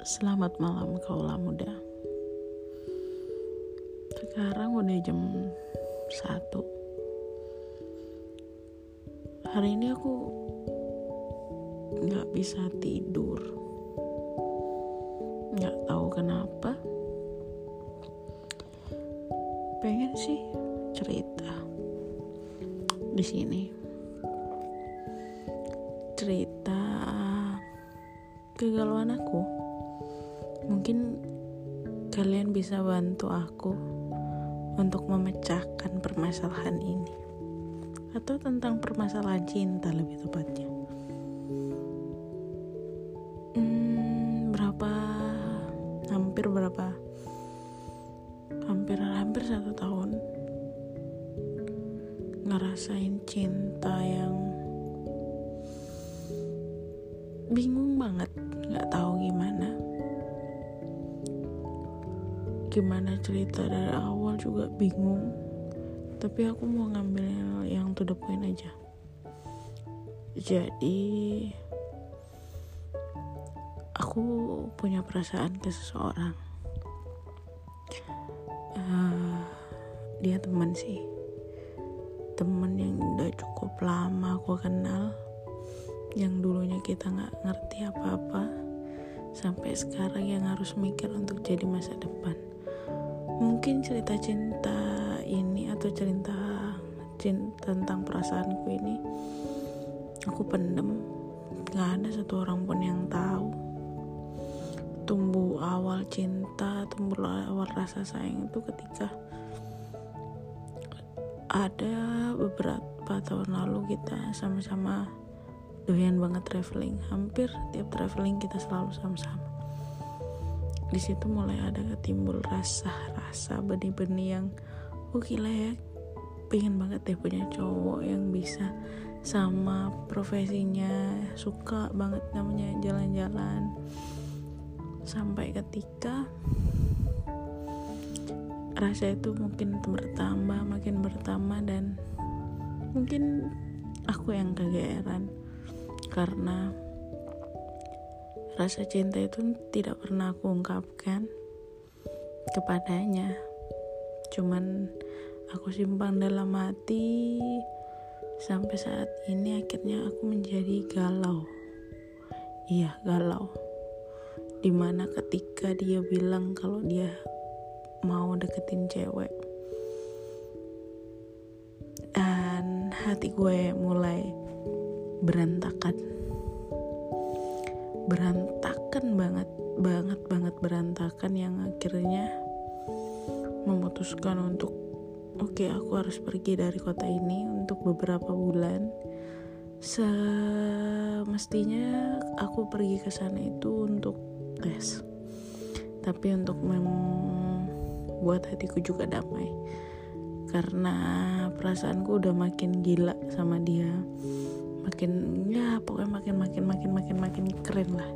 Selamat malam kaulah muda. Sekarang udah jam 1 Hari ini aku Gak bisa tidur. Gak tahu kenapa. Pengen sih cerita di sini. Cerita kegalauan aku mungkin kalian bisa bantu aku untuk memecahkan permasalahan ini. Atau tentang permasalahan cinta lebih tepatnya. Hmm, berapa hampir berapa hampir hampir satu tahun ngerasain cinta yang bingung banget nggak tahu gimana cerita dari awal juga bingung. Tapi aku mau ngambil yang to the point aja. Jadi aku punya perasaan ke seseorang. Uh, dia teman sih. Teman yang udah cukup lama aku kenal. Yang dulunya kita nggak ngerti apa-apa. Sampai sekarang yang harus mikir untuk jadi masa depan mungkin cerita cinta ini atau cerita cinta tentang perasaanku ini aku pendem. Nggak ada satu orang pun yang tahu. Tumbuh awal cinta tumbuh awal rasa sayang itu ketika ada beberapa tahun lalu kita sama-sama doyan banget traveling. Hampir tiap traveling kita selalu sama-sama di situ mulai ada ketimbul rasa-rasa benih-benih yang oh gila ya pengen banget deh punya cowok yang bisa sama profesinya suka banget namanya jalan-jalan. Sampai ketika rasa itu mungkin bertambah makin bertambah dan mungkin aku yang kegeeran karena rasa cinta itu tidak pernah aku ungkapkan kepadanya. Cuman aku simpan dalam hati sampai saat ini akhirnya aku menjadi galau. Iya galau. Di mana ketika dia bilang kalau dia mau deketin cewek dan hati gue mulai berantakan berantakan banget banget banget berantakan yang akhirnya memutuskan untuk oke okay, aku harus pergi dari kota ini untuk beberapa bulan. Semestinya aku pergi ke sana itu untuk tes. Tapi untuk membuat hatiku juga damai. Karena perasaanku udah makin gila sama dia makin ya pokoknya makin makin makin makin makin keren lah